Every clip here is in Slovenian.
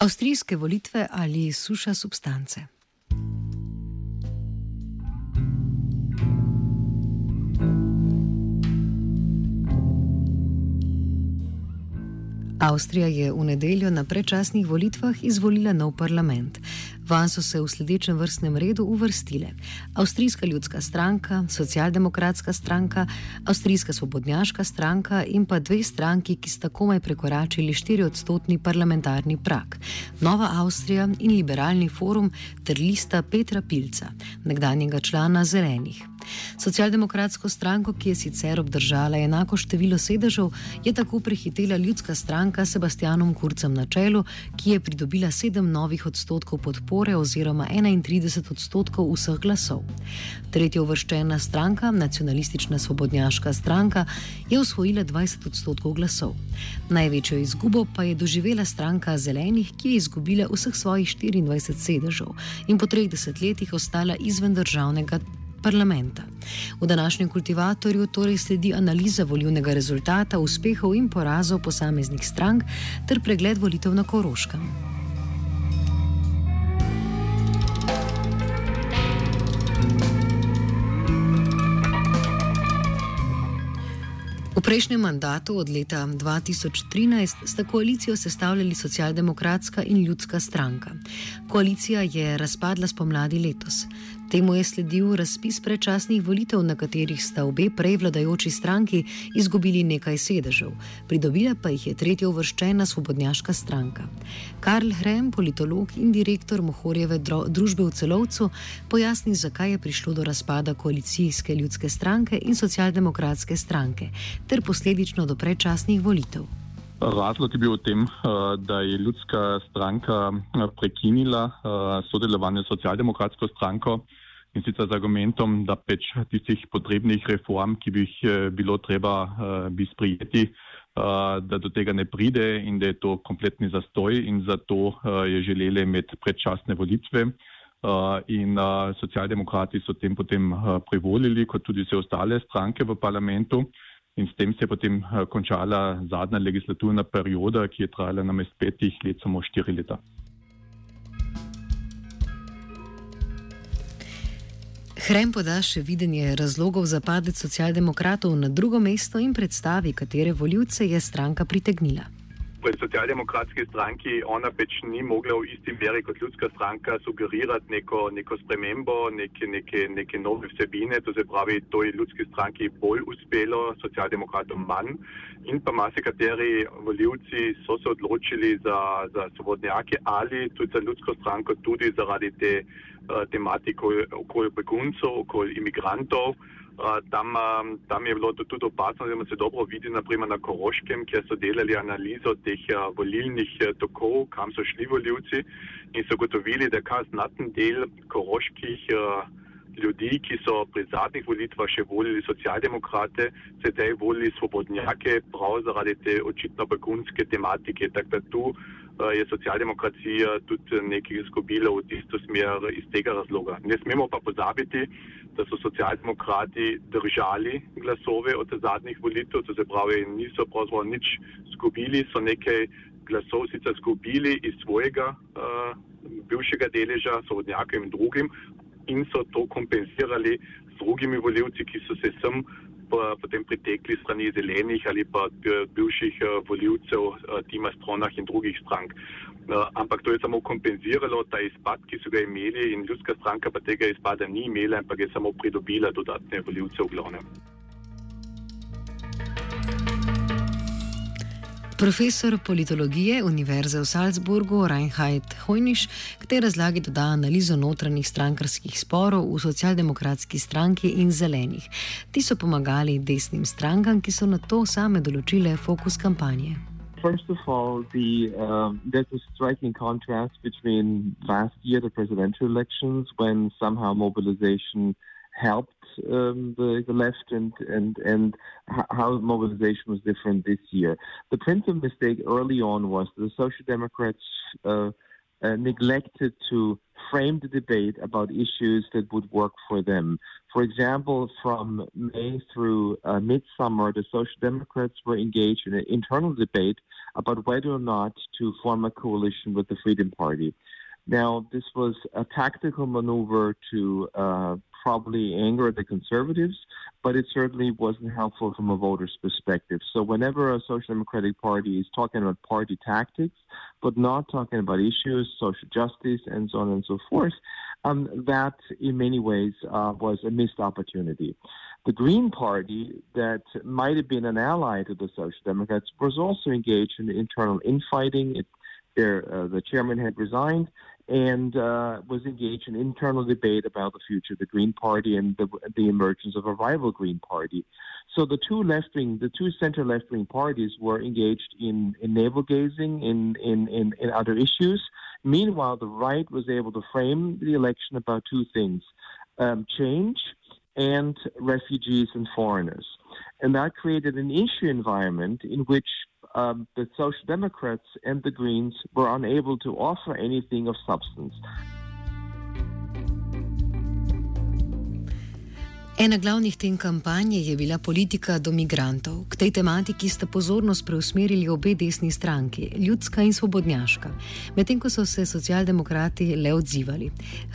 Avstrijske volitve ali suša substance. Avstrija je v nedeljo na predčasnih volitvah izvolila nov parlament. Van so se v sledečem vrstnem redu uvrstile Avstrijska ljudska stranka, Socialdemokratska stranka, Avstrijska svobodnjaška stranka in pa dve stranki, ki sta komaj prekoračili 4 odstotni parlamentarni prak: Nova Avstrija in Liberalni forum ter lista Petra Pilca, nekdanjega člana Zelenih. Socialdemokratsko stranko, ki je sicer obdržala enako število sedežev, je tako prehitela ljudska stranka s Sebastianom Kurcem na čelu, ki je pridobila sedem novih odstotkov podpore oziroma 31 odstotkov vseh glasov. Tretja uvrščena stranka, nacionalistična svobodnjaška stranka, je osvojila 20 odstotkov glasov. Največjo izgubo pa je doživela stranka Zelenih, ki je izgubila vseh svojih 24 sedežev in po 30 letih ostala izven državnega parlamenta. V današnjem kultivatorju torej sledi analiza volivnega rezultata, uspehov in porazov posameznih strank ter pregled volitev na Koroškem. V prejšnjem mandatu od leta 2013 sta koalicijo sestavljali socialdemokratska in ljudska stranka. Koalicija je razpadla spomladi letos. Temu je sledil razpis predčasnih volitev, na katerih sta obe prej vladajoči stranki izgubili nekaj sedežev, pridobila pa jih je tretja uvrščena svobodnjaška stranka. Karl Hrem, politolog in direktor Mohorjeve družbe v celovcu, pojasni, zakaj je prišlo do razpada koalicijske ljudske stranke in socialdemokratske stranke, ter posledično do predčasnih volitev. Razlog je bil v tem, da je ljudska stranka prekinila sodelovanje s socialdemokratsko stranko in sicer z argumentom, da pač tistih potrebnih reform, ki bi jih eh, bilo treba bi sprijeti, da do tega ne pride in da je to kompletni zastoj in zato je želeli imeti predčasne volitve. In socialdemokrati so tem potem privolili, kot tudi vse ostale stranke v parlamentu. In s tem se je potem uh, končala zadnja legislaturna perioda, ki je trajala namest petih let samo štiri leta. Hrem poda še videnje razlogov za padec socialdemokratov na drugo mesto in predstavi, katere voljivce je stranka pritegnila. Pri socialdemokratski stranki ona pač ni mogla v isti meri kot ljudska stranka sugerirati neko, neko spremembo, neke, neke, neke nove vsebine. To se pravi, to je ljudski stranki bolj uspelo, socialdemokratom manj. In pa marsikateri voljivci so se odločili za, za svobodnjake ali tudi za ljudsko stranko tudi zaradi te uh, tematiko okoli beguncev, okoli imigrantov. Uh, tam, tam je bilo tudi opazno, da se dobro vidi, naprimer na Koroškem, kjer so delali analizo teh volilnih tokov, kam so šli voljivci in so gotovili, da kar znaten del koroških ljudi, ki so pri zadnjih volitvah še volili socialdemokrate, se zdaj volili svobodnjake prav zaradi te očitno begunske tematike. Tako da tu je socialdemokracija tudi nekaj izgubila v tisto smer iz tega razloga. Ne smemo pa pozabiti, da so socialdemokrati držali glasove od zadnjih volitev, to se pravi, niso pravzaprav nič izgubili, so nekaj glasov sicer izgubili iz svojega uh, bivšega deleža, svobodnjakom in drugim in so to kompenzirali z drugimi voljivci, ki so se sem potem pritekli strani zelenih ali pa bivših voljivcev Tima Stronah in drugih strank. Ampak to je samo kompenziralo ta izpad, ki so ga imeli in ljudska stranka pa tega izpada ni imela, ampak je samo pridobila dodatne voljivce v glavnem. Profesor politologije Univerze v Salzburgu Reinhard Hojniš k tej razlagi doda analizo notranjih strankarskih sporov v socialdemokratski stranki in zelenih. Ti so pomagali desnim strankam, ki so na to same določile fokus kampanje. First of all, the, um, there's a striking contrast between last year, the presidential elections, when somehow mobilization helped um, the, the left and, and, and how mobilization was different this year. The principal mistake early on was the Social Democrats uh, uh, neglected to frame the debate about issues that would work for them. For example, from May through uh, midsummer, the Social Democrats were engaged in an internal debate about whether or not to form a coalition with the Freedom Party. Now, this was a tactical maneuver to uh, probably anger the conservatives, but it certainly wasn't helpful from a voter's perspective. So, whenever a Social Democratic Party is talking about party tactics, but not talking about issues, social justice, and so on and so forth, um, that in many ways uh, was a missed opportunity. The Green Party, that might have been an ally to the Social Democrats, was also engaged in internal infighting. It, uh, the chairman had resigned, and uh, was engaged in internal debate about the future of the Green Party and the, the emergence of a rival Green Party. So the two left wing, the two center left wing parties were engaged in, in navel gazing, in, in, in, in other issues. Meanwhile, the right was able to frame the election about two things um, change and refugees and foreigners. And that created an issue environment in which um, the Social Democrats and the Greens were unable to offer anything of substance. Ena glavnih tem kampanje je bila politika do migrantov. K tej tematiki sta pozornost preusmerili obe desni stranki, ljudska in svobodnjaška, medtem ko so se socialdemokrati le odzivali.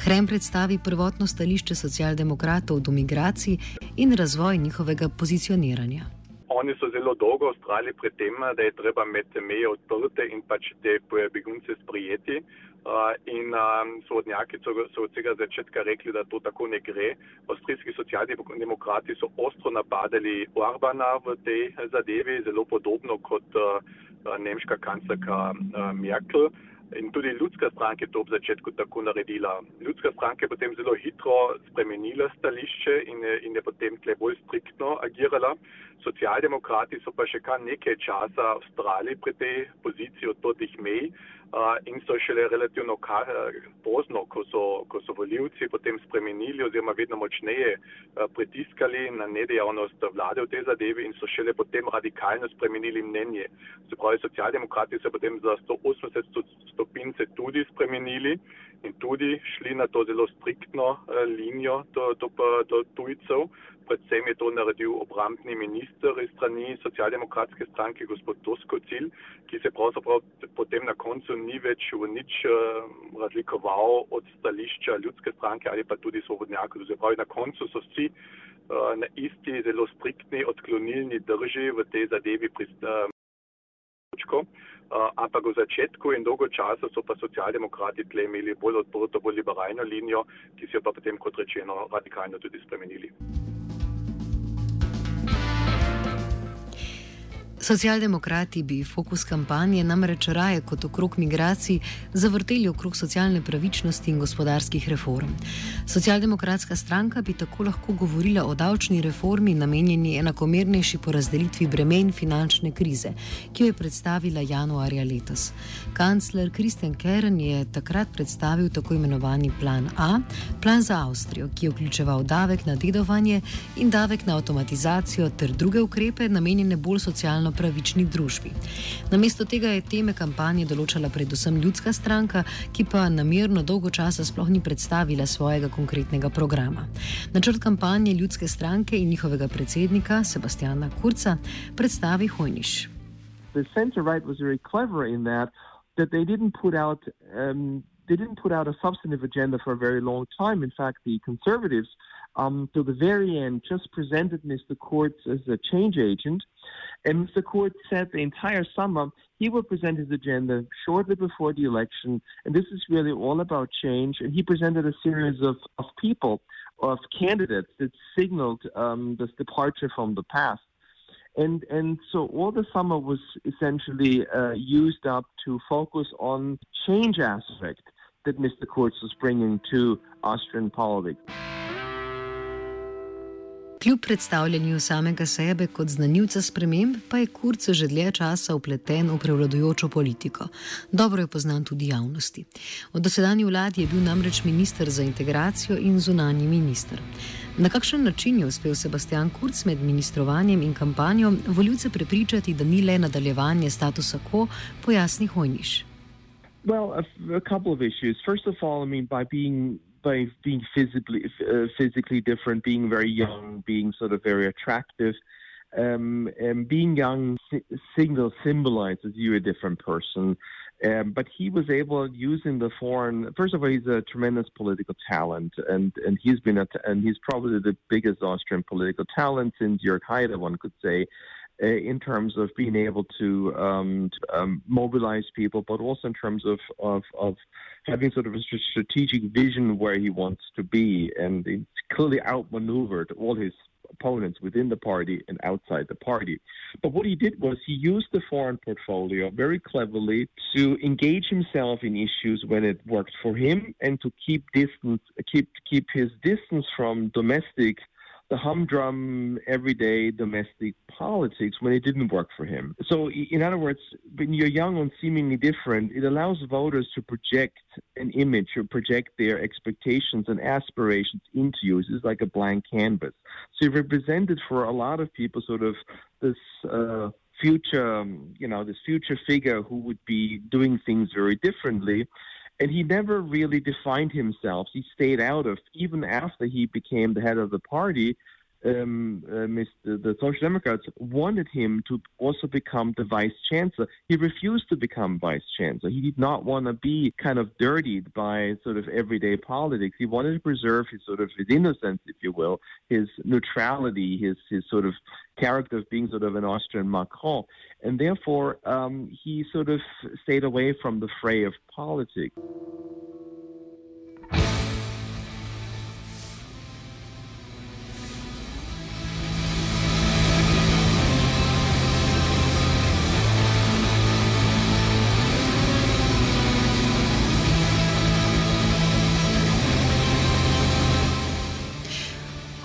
Hrem predstavi prvotno stališče socialdemokratov do migracij in razvoj njihovega pozicioniranja. Oni so zelo dolgo ustrajali pri tem, da je treba imeti meje odprte in pač te begunce sprijeti. Uh, in um, sodnjaki so, so od vsega začetka rekli, da to tako ne gre. Avstrijski socialdemokrati so ostro napadali Orbana v tej zadevi, zelo podobno kot uh, nemška kanclerka uh, Merkel. In tudi ljudska stranka je to v začetku tako naredila. Ljudska stranka je potem zelo hitro spremenila stališče in je, in je potem tle bolj striktno agirala. Socialdemokrati so pa še kar nekaj časa ustrali pri tej poziciji odprtih mej uh, in so šele relativno kar, pozno, ko so, ko so voljivci potem spremenili oziroma vedno močneje uh, pritiskali na nedejavnost vlade v tej zadevi in so šele potem radikalno spremenili mnenje. Se pravi, socialdemokrati so potem za 180 stopince tudi spremenili in tudi šli na to zelo striktno uh, linijo do, do, do tujcev. Predvsem je to naredil obrambni minister iz strani socialdemokratske stranke, gospod Toskocil, ki se pravzaprav potem na koncu ni več v nič uh, razlikoval od stališča ljudske stranke ali pa tudi svobodnjakov. Zdaj, na koncu so vsi uh, na isti zelo striktni odklonilni drži v tej zadevi pristali. Uh, ampak v začetku in dolgo časa so pa socialdemokrati tle imeli bolj odprto, bolj liberalno linijo, ki so jo pa potem, kot rečeno, radikalno tudi spremenili. Socialdemokrati bi fokus kampanje namreč raje kot okrog migracij zavrteli okrog socialne pravičnosti in gospodarskih reform. Socialdemokratska stranka bi tako lahko govorila o davčni reformi namenjeni enakomernejši porazdelitvi bremen finančne krize, ki jo je predstavila januarja letos. Kancler Kristjan Kern je takrat predstavil tako imenovani plan A, plan za Avstrijo, ki je vključeval davek na dedovanje in davek na avtomatizacijo ter druge ukrepe namenjene bolj socialno pravični družbi. Namesto tega je teme kampanje določala predvsem ljudska stranka, ki pa namerno dolgo časa sploh ni predstavila svojega konkretnega programa. Načrt kampanje ljudske stranke in njihovega predsednika Sebastiana Kurca predstavi Hojniš. The center right was very clever in that that they didn't put out um, they didn't put out a substantive agenda for a very long time. In fact, the conservatives um, to the very end, just presented Mr. Kurz as a change agent. And Mr. Kurz said the entire summer he will present his agenda shortly before the election. And this is really all about change. And he presented a series of, of people, of candidates that signaled um, this departure from the past. And, and so all the summer was essentially uh, used up to focus on change aspect that Mr. Kurz was bringing to Austrian politics. Kljub predstavljanju samega sebe kot znanilca sprememb, pa je Kurz že dlje časa upleten v prevladujočo politiko. Dobro je poznan tudi javnosti. Od dosedanje vladi je bil namreč minister za integracijo in zunanji minister. Na kakšen način je uspel Sebastian Kurz med ministrovanjem in kampanjo voljivce prepričati, da ni le nadaljevanje statusa quo, pojasni Hojniš. Well, a, a couple of issues. First of all, I mean, by being by being physically uh, physically different, being very young, being sort of very attractive, um, and being young single symbolizes you a different person. Um, but he was able using the foreign. First of all, he's a tremendous political talent, and and he's been and he's probably the biggest Austrian political talent since Jörg Haider, one could say. Uh, in terms of being able to, um, to um, mobilize people, but also in terms of, of, of having sort of a strategic vision where he wants to be, and he's clearly outmaneuvered all his opponents within the party and outside the party. But what he did was he used the foreign portfolio very cleverly to engage himself in issues when it worked for him and to keep distance keep keep his distance from domestic the humdrum, everyday domestic politics when it didn't work for him. So, in other words, when you're young and seemingly different, it allows voters to project an image or project their expectations and aspirations into you. It's like a blank canvas. So, you represented for a lot of people sort of this. Uh, future, um, you know, this future figure who would be doing things very differently. And he never really defined himself. He stayed out of, even after he became the head of the party, um, uh, Mr. the Social Democrats wanted him to also become the vice chancellor. He refused to become vice chancellor. He did not want to be kind of dirtied by sort of everyday politics. He wanted to preserve his sort of his innocence, if you will, his neutrality, his his sort of character of being sort of an Austrian Macron, and therefore um, he sort of stayed away from the fray of politics.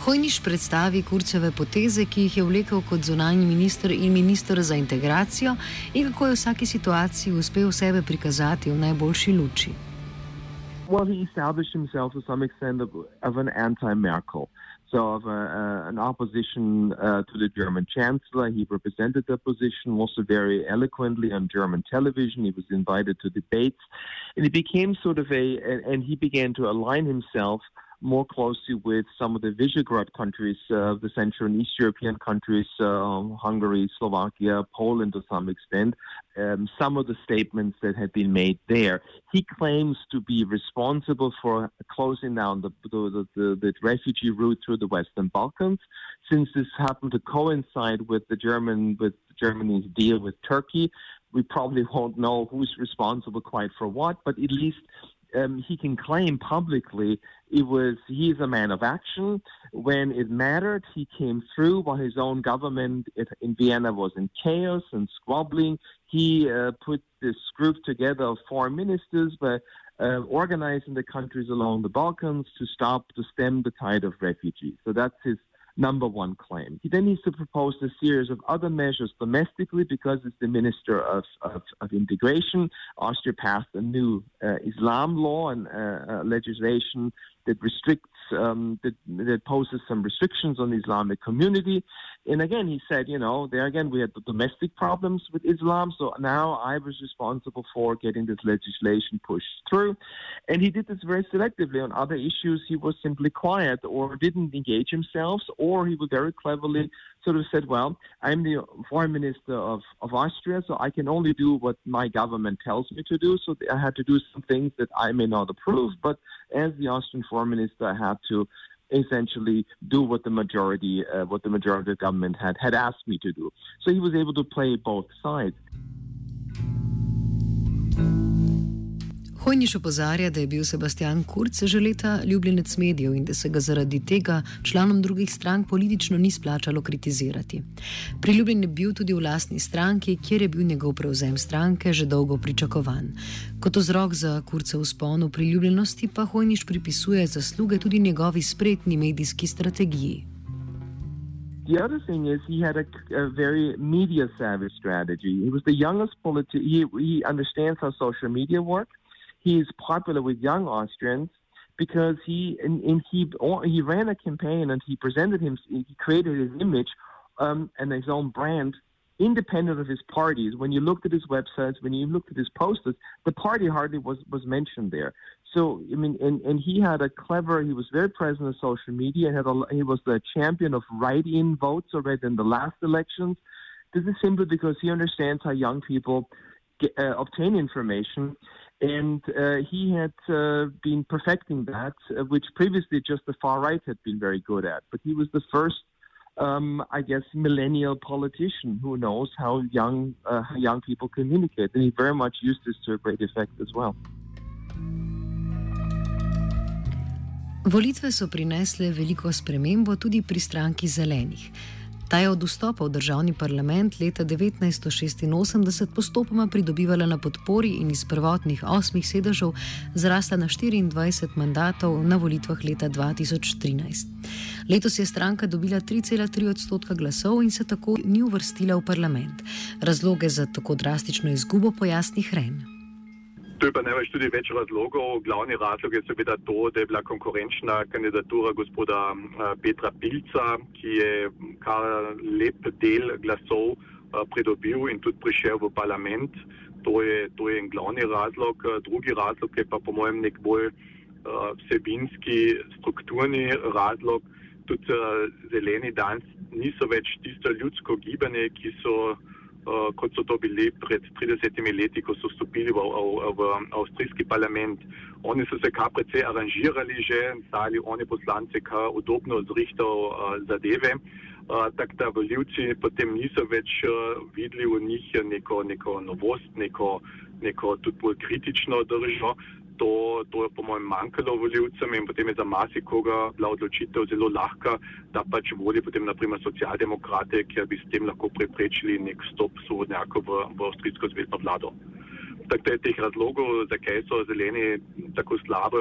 Hojniš predstavi kurceve poteze, ki jih je vlekel kot zunanji minister in minister za integracijo, in kako je v vsaki situaciji uspel sebe prikazati v najboljši luči. Well, he established himself to some extent of, of an anti-Merkel, so of a, uh, an opposition uh, to the German chancellor. He represented that position also very eloquently on German television. He was invited to debates, and he became sort of a, and, and he began to align himself more closely with some of the Visegrad countries, uh, the Central and East European countries, uh, Hungary, Slovakia, Poland to some extent, um, some of the statements that had been made there. He claims to be responsible for closing down the, the, the, the refugee route through the Western Balkans, since this happened to coincide with the German with Germany's deal with Turkey. We probably won't know who's responsible quite for what, but at least um, he can claim publicly it was he is a man of action. When it mattered, he came through while his own government in Vienna was in chaos and squabbling. He uh, put this group together of foreign ministers, but uh, organizing the countries along the Balkans to stop to stem the tide of refugees. So that's his number one claim. He then needs to propose a series of other measures domestically because it's the Minister of, of, of Integration. Austria passed a new uh, Islam law and uh, uh, legislation that restricts, um, that, that poses some restrictions on the Islamic community. And again, he said, you know, there again, we had the domestic problems with Islam. So now I was responsible for getting this legislation pushed through. And he did this very selectively. On other issues, he was simply quiet or didn't engage himself, or he would very cleverly sort of said, well, I'm the foreign minister of, of Austria, so I can only do what my government tells me to do. So I had to do some things that I may not approve, but as the Austrian foreign minister, I had to essentially do what the majority, uh, what the majority of the government had had asked me to do. So he was able to play both sides. Hojniš opozarja, da je bil Sebastian Kurz že leta ljubljenec medijev in da se ga zaradi tega članom drugih strank politično ni splačalo kritizirati. Priljubljen je bil tudi v lastni stranki, kjer je bil njegov prevzem stranke že dolgo pričakovan. Kot vzrok za Kurcev spon v priljubljenosti pa Hojniš pripisuje zasluge tudi njegovi spretni medijski strategiji. The other thing is he had a, a very media savvy strategy. He was the youngest politician. He, he understands how social media works. He's popular with young Austrians because he and, and he he ran a campaign and he presented him he created his image um, and his own brand independent of his parties. When you looked at his websites, when you looked at his posters, the party hardly was was mentioned there. So I mean, and, and he had a clever. He was very present on social media. Had a, he was the champion of write-in votes already in the last elections. This is simply because he understands how young people get, uh, obtain information and uh, he had uh, been perfecting that, uh, which previously just the far right had been very good at. But he was the first, um, I guess, millennial politician who knows how young uh, how young people communicate, and he very much used this to a great effect as well. Volitve so prinesle veliko spremembo tudi pri stranki zelenih. Ta je od vstopa v državni parlament leta 1986 postopoma pridobivala na podpori in iz prvotnih osmih sedežev zrasla na 24 mandatov na volitvah leta 2013. Letos je stranka dobila 3,3 odstotka glasov in se tako ni uvrstila v parlament. Razloge za tako drastično izgubo pojasni Hren. To je pa največ tudi več razlogov. Glavni razlog je seveda to, da je bila konkurenčna kandidatura gospoda Petra Pilca, ki je kar lep del glasov pridobil in tudi prišel v parlament. To je, to je en glavni razlog. Drugi razlog je pa po mojem nek bolj vsebinski, strukturni razlog. Tudi zeleni danes niso več tisto ljudsko gibanje, ki so uh, kot so to bili pred 30 leti, ko so vstopili v, v, v avstrijski parlament. Oni so se kar precej aranžirali že, stali oni poslanci kar udobno zrihtov uh, zadeve. Uh, tako da voljivci potem niso več uh, videli v njih neko, neko novost, neko, neko tudi bolj kritično držo to, to je po mojem manjkalo voljivcem in potem je za marsikoga bila odločitev zelo lahka, da pač voli potem naprimer socialdemokrate, ker bi s tem lahko preprečili nek stop sodnjaka v, v avstrijsko zvezdno vlado. Tako da je teh razlogov, zakaj so zeleni tako slabo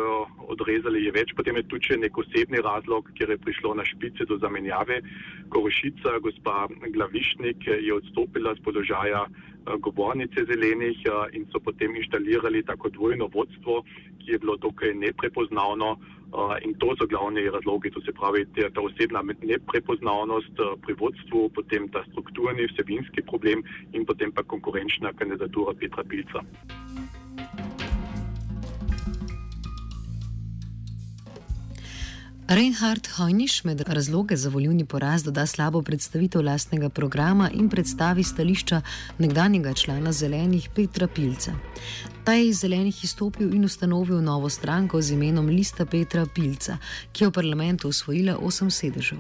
odrezali, je več. Potem je tudi še nek osebni razlog, kjer je prišlo na špice do zamenjave. Korošica, gospa Glavišnik, je odstopila z položaja govornice zelenih eh, in so potem inštalirali tako dvojno vodstvo, ki je bilo dokaj neprepoznavno. Uh, in to so glavni razlogi, to se pravi ta osebna neprepoznavnost pri vodstvu, potem ta strukturni, vsebinski problem in potem pa konkurenčna kandidatura Petra Pilca. Reinhard Hojniš med razloge za volivni poraz doda slabo predstavitev lastnega programa in predstavi stališča nekdanjega člana zelenih Petra Pilca. Ta je iz zelenih izstopil in ustanovil novo stranko z imenom Lista Petra Pilca, ki je v parlamentu osvojila osem sedežev.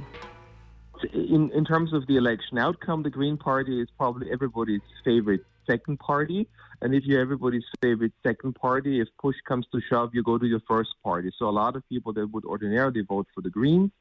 In, in terms of the election outcome, the Green Party is probably everybody's favorite second party. And if you're everybody's favorite second party, if push comes to shove, you go to your first party. So a lot of people that would ordinarily vote for the Greens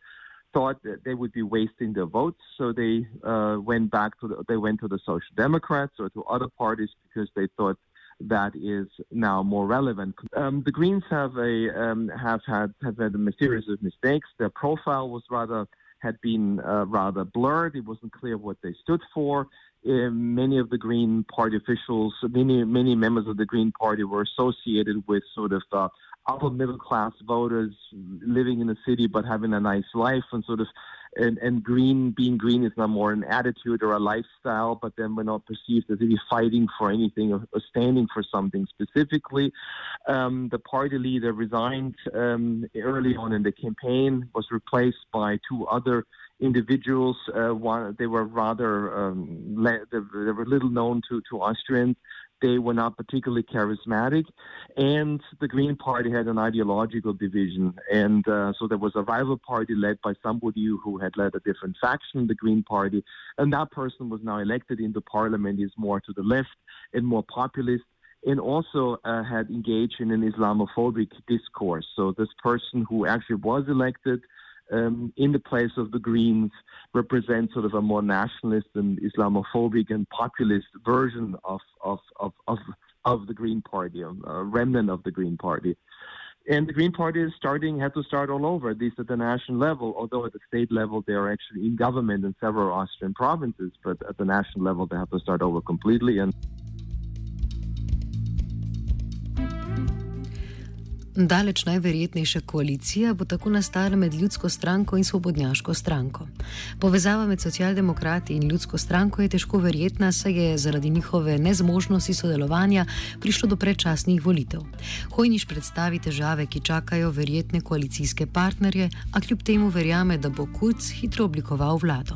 thought that they would be wasting their votes, so they uh, went back to the, they went to the Social Democrats or to other parties because they thought that is now more relevant. Um, the Greens have a um, have had have had a series of mistakes. Their profile was rather had been uh, rather blurred. It wasn't clear what they stood for. Uh, many of the Green Party officials, many many members of the Green Party were associated with sort of uh, upper middle class voters living in the city but having a nice life and sort of and, and green being green is not more an attitude or a lifestyle, but then we're not perceived as really fighting for anything or, or standing for something specifically. Um, the party leader resigned um, early on in the campaign, was replaced by two other individuals. Uh, one, they were rather um, le- they, were little known to, to Austrians. They were not particularly charismatic, and the Green Party had an ideological division. And uh, so there was a rival party led by somebody who had led a different faction, in the Green Party, and that person was now elected into parliament. Is more to the left and more populist. And also uh, had engaged in an Islamophobic discourse. So, this person who actually was elected um, in the place of the Greens represent sort of a more nationalist and Islamophobic and populist version of of of of, of the Green Party, a remnant of the Green Party. And the Green Party is starting had to start all over, at least at the national level. Although at the state level they are actually in government in several Austrian provinces, but at the national level they have to start over completely. And Daleč najverjetnejša koalicija bo tako nastala med ljudsko stranko in svobodnjaško stranko. Povezava med socialdemokrati in ljudsko stranko je težko verjetna, saj je zaradi njihove nezmožnosti sodelovanja prišlo do predčasnih volitev. Hojniš predstavi težave, ki čakajo verjetne koalicijske partnerje, a kljub temu verjame, da bo Kurz hitro oblikoval vlado.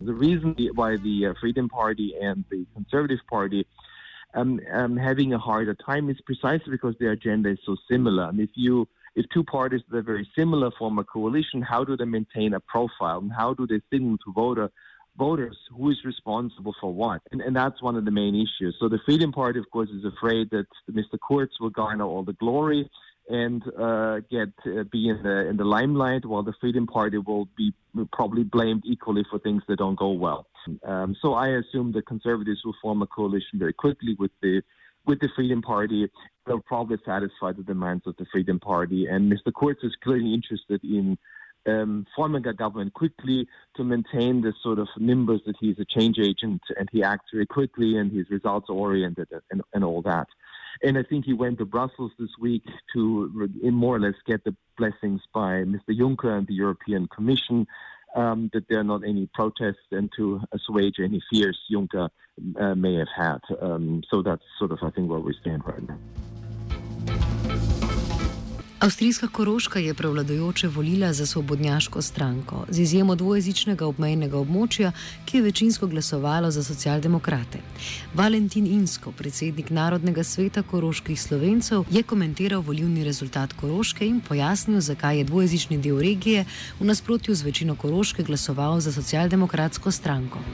The reason why the uh, Freedom Party and the Conservative Party um, um, having a harder time is precisely because their agenda is so similar. And if you if two parties that are very similar form a coalition, how do they maintain a profile and how do they signal to voter voters who is responsible for what? And, and that's one of the main issues. So the Freedom Party, of course, is afraid that Mr. Kurz will garner all the glory and uh, get uh, be in the in the limelight, while the Freedom Party will be probably blamed equally for things that don't go well. Um, so I assume the Conservatives will form a coalition very quickly with the with the Freedom Party. They'll probably satisfy the demands of the Freedom Party, and Mr. Kurz is clearly interested in. Um, forming a government quickly to maintain this sort of nimbus that he's a change agent and he acts very quickly and he's results oriented and, and all that. And I think he went to Brussels this week to more or less get the blessings by Mr. Juncker and the European Commission um, that there are not any protests and to assuage any fears Juncker uh, may have had. Um, so that's sort of, I think, where we stand right now. Avstrijska koroška je prevladojoče volila za svobodnjaško stranko, z izjemo dvojezičnega obmejnega območja, ki je večinsko glasovalo za socialdemokrate. Valentin Insko, predsednik Narodnega sveta koroških slovencev, je komentiral volilni rezultat koroške in pojasnil, zakaj je dvojezični del regije v nasprotju z večino koroške glasoval za socialdemokratsko stranko.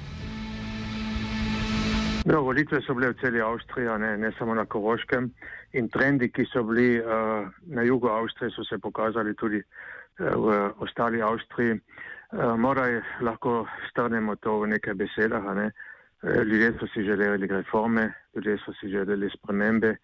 No, volitve so bile v celi Avstriji, ne, ne samo na Koroškem. In trendi, ki so bili uh, na jugu Avstrije, so se pokazali tudi uh, v ostali Avstriji. Uh, moraj lahko strnemo to v nekaj besedah. Ne. Ljudje so si želeli reforme, ljudje so si želeli spremembe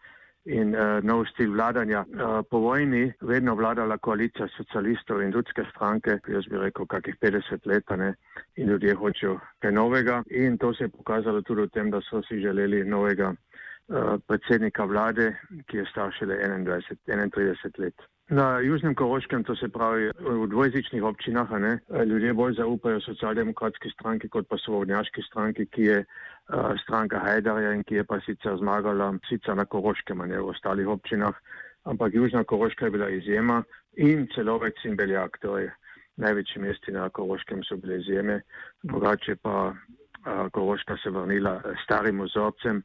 in uh, nov stil vladanja. Uh, po vojni vedno vladala koalicija socialistov in ljudske stranke, jaz bi rekel, kakih 50 let, ne, in ljudje hočejo kaj novega. In to se je pokazalo tudi v tem, da so si želeli novega uh, predsednika vlade, ki je star šele 21, 31 let. Na Južnem Koroškem, to se pravi v dvojezičnih občinah, ne, ljudje bolj zaupajo socialdemokratski stranki kot pa svobodnjaški stranki, ki je uh, stranka Hajdarja in ki je pa sicer zmagala sicer na Koroškem, ne v ostalih občinah, ampak Južna Koroška je bila izjema in celovec in Beljak, torej največji mesti na Koroškem so bile izjeme, drugače pa uh, Koroška se vrnila starim ozorcem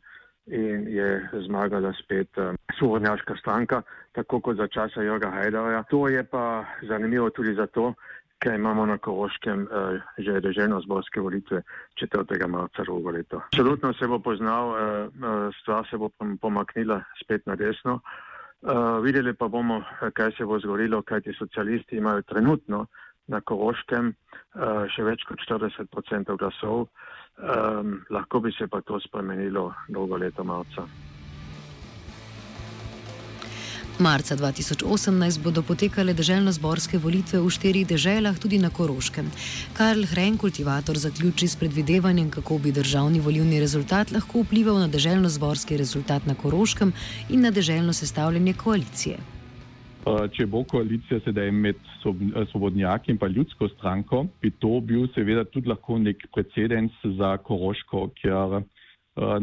in je zmagala spet uh, svobodnjaška stranka, tako kot za časa Jorga Hajdarja. To je pa zanimivo tudi zato, ker imamo na Koroškem uh, že državno zborske volitve 4. marca drugo leto. Absolutno se bo poznal, uh, stvar se bo pomaknila spet na desno. Uh, videli pa bomo, kaj se bo zgodilo, kajti socialisti imajo trenutno na Koroškem uh, še več kot 40% glasov. Um, lahko bi se pa to spremenilo dolgo leto marca. Marca 2018 bodo potekale državno-zborske volitve v štirih deželah, tudi na Koroškem. Karl Hren, kultivator, zaključi s predvidevanjem, kako bi državni volilni rezultat lahko vplival na državno-zborski rezultat na Koroškem in na državno sestavljanje koalicije. Če bo koalicija sedaj med svobodnjaki in pa ljudsko stranko, bi to bil seveda tudi lahko nek precedens za Koroško, ker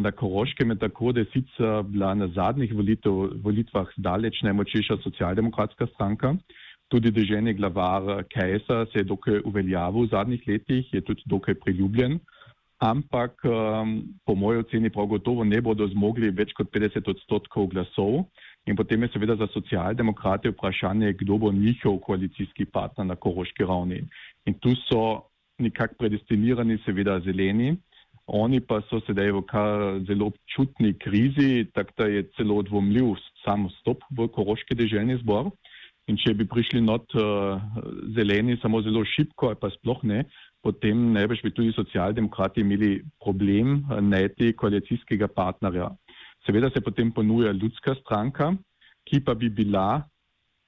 na Koroškem je tako, da je sicer bila na zadnjih volitev, volitvah zdaleč najmočnejša socialdemokratska stranka. Tudi državni glavar Kajsa se je dokaj uveljavil v zadnjih letih, je tudi dokaj priljubljen. ampak um, po mojem oceni prav gotovo ne bodo zmogli več kot 50 odstotkov glasov. In potem je seveda za socialdemokrate vprašanje, kdo bo njihov koalicijski partner na koroški ravni. In tu so nekako predestinirani seveda zeleni, oni pa so sedaj v kar zelo občutni krizi, tako da je celo dvomljiv sam stop v koroški deželni zbor. In če bi prišli not uh, zeleni samo zelo šipko ali pa sploh ne, potem najbrž bi tudi socialdemokrati imeli problem najti koalicijskega partnerja. Seveda se potem ponuja ljudska stranka, ki pa bi bila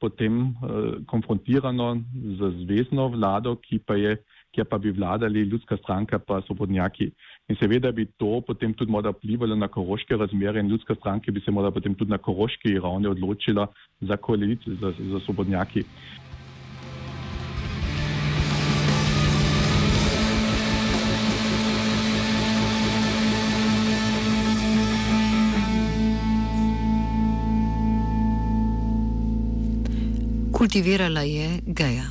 potem uh, konfrontirana z zvezdno vlado, ki pa je, kjer pa bi vladali ljudska stranka pa svobodnjaki. In seveda bi to potem tudi morda vplivalo na koroške razmere in ljudska stranka bi se morda potem tudi na koroški ravni odločila za koalicijo, za, za svobodnjaki. Kultivirala je geja.